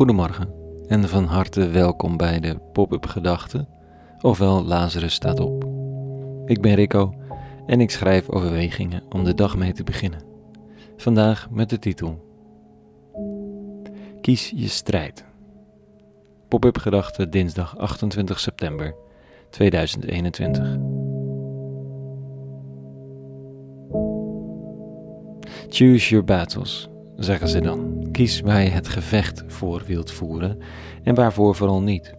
Goedemorgen en van harte welkom bij de Pop-up Gedachten, ofwel Lazarus staat op. Ik ben Rico en ik schrijf overwegingen om de dag mee te beginnen. Vandaag met de titel Kies je strijd. Pop-up Gedachten dinsdag 28 september 2021. Choose your battles zeggen ze dan. Kies waar je het gevecht voor wilt voeren en waarvoor vooral niet.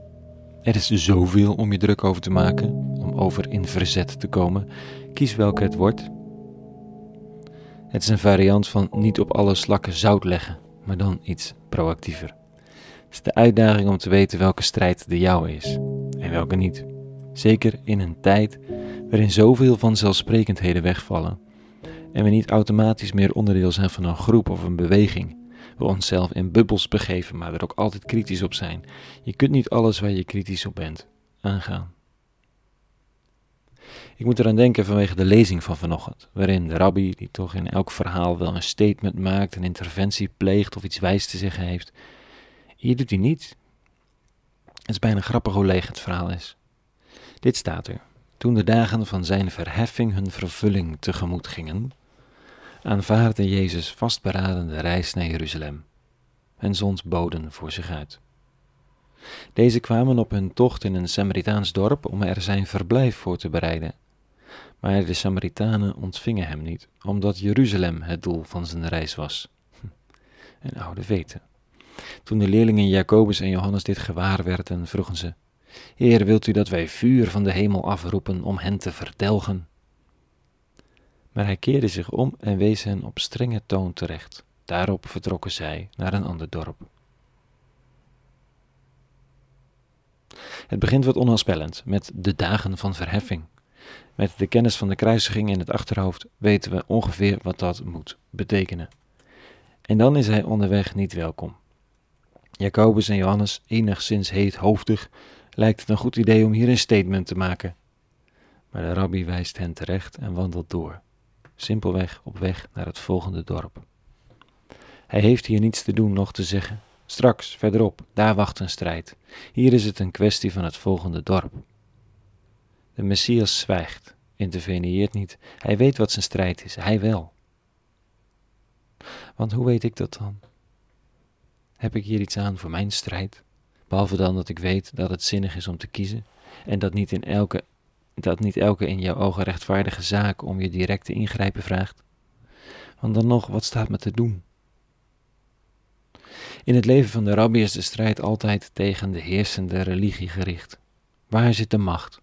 Er is zoveel om je druk over te maken, om over in verzet te komen. Kies welke het wordt. Het is een variant van niet op alle slakken zout leggen, maar dan iets proactiever. Het is de uitdaging om te weten welke strijd de jouwe is en welke niet. Zeker in een tijd waarin zoveel vanzelfsprekendheden wegvallen en we niet automatisch meer onderdeel zijn van een groep of een beweging. We onszelf in bubbels begeven, maar er ook altijd kritisch op zijn. Je kunt niet alles waar je kritisch op bent aangaan. Ik moet eraan denken vanwege de lezing van vanochtend, waarin de rabbi, die toch in elk verhaal wel een statement maakt, een interventie pleegt of iets wijs te zeggen heeft, hier doet hij niets. Het is bijna grappig hoe leeg het verhaal is. Dit staat er. Toen de dagen van zijn verheffing hun vervulling tegemoet gingen, aanvaarde Jezus vastberaden de reis naar Jeruzalem en zond boden voor zich uit. Deze kwamen op hun tocht in een Samaritaans dorp om er zijn verblijf voor te bereiden. Maar de Samaritanen ontvingen hem niet, omdat Jeruzalem het doel van zijn reis was. Een oude weten. Toen de leerlingen Jacobus en Johannes dit gewaar werden, vroegen ze: Heer, wilt u dat wij vuur van de hemel afroepen om hen te verdelgen? Maar hij keerde zich om en wees hen op strenge toon terecht. Daarop vertrokken zij naar een ander dorp. Het begint wat onheilspellend met de dagen van verheffing. Met de kennis van de kruisiging in het achterhoofd weten we ongeveer wat dat moet betekenen. En dan is hij onderweg niet welkom. Jacobus en Johannes, enigszins heethoofdig, lijkt het een goed idee om hier een statement te maken. Maar de rabbi wijst hen terecht en wandelt door simpelweg op weg naar het volgende dorp. Hij heeft hier niets te doen, nog te zeggen. Straks, verderop, daar wacht een strijd. Hier is het een kwestie van het volgende dorp. De Messias zwijgt, interveneert niet. Hij weet wat zijn strijd is, hij wel. Want hoe weet ik dat dan? Heb ik hier iets aan voor mijn strijd? Behalve dan dat ik weet dat het zinnig is om te kiezen en dat niet in elke dat niet elke in jouw ogen rechtvaardige zaak om je direct te ingrijpen vraagt. Want dan nog, wat staat me te doen? In het leven van de rabbi is de strijd altijd tegen de heersende religie gericht. Waar zit de macht?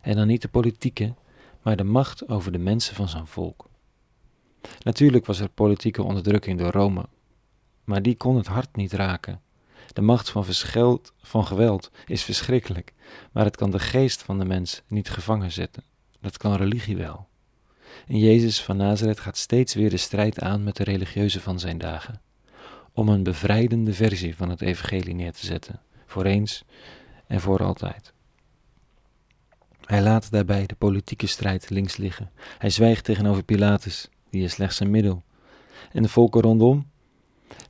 En dan niet de politieke, maar de macht over de mensen van zijn volk. Natuurlijk was er politieke onderdrukking door Rome, maar die kon het hart niet raken. De macht van, verscheld, van geweld is verschrikkelijk, maar het kan de geest van de mens niet gevangen zetten. Dat kan religie wel. En Jezus van Nazareth gaat steeds weer de strijd aan met de religieuzen van zijn dagen, om een bevrijdende versie van het evangelie neer te zetten, voor eens en voor altijd. Hij laat daarbij de politieke strijd links liggen. Hij zwijgt tegenover Pilatus, die is slechts een middel. En de volken rondom,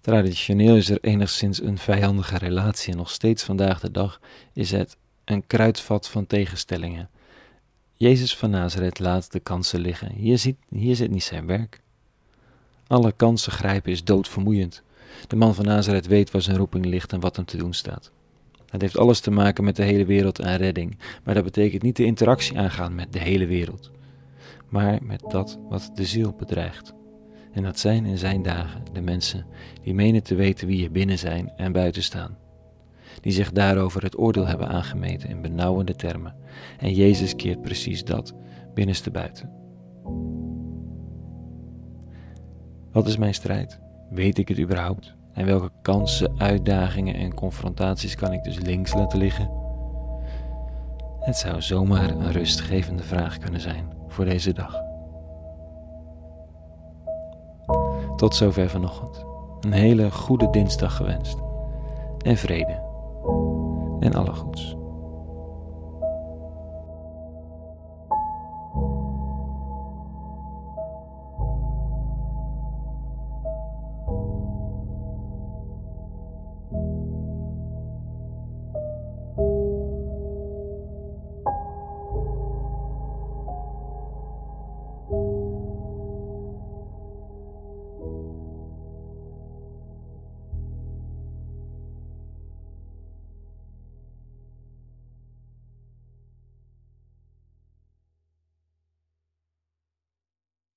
Traditioneel is er enigszins een vijandige relatie en nog steeds vandaag de dag is het een kruidvat van tegenstellingen. Jezus van Nazareth laat de kansen liggen. Hier, hier zit niet zijn werk. Alle kansen grijpen is doodvermoeiend. De man van Nazareth weet waar zijn roeping ligt en wat hem te doen staat. Het heeft alles te maken met de hele wereld en redding, maar dat betekent niet de interactie aangaan met de hele wereld, maar met dat wat de ziel bedreigt. En dat zijn in zijn dagen de mensen die menen te weten wie er binnen zijn en buiten staan. Die zich daarover het oordeel hebben aangemeten in benauwende termen. En Jezus keert precies dat binnenste buiten. Wat is mijn strijd? Weet ik het überhaupt? En welke kansen, uitdagingen en confrontaties kan ik dus links laten liggen? Het zou zomaar een rustgevende vraag kunnen zijn voor deze dag. Tot zover vanochtend. Een hele goede dinsdag gewenst. En vrede. En alle goeds.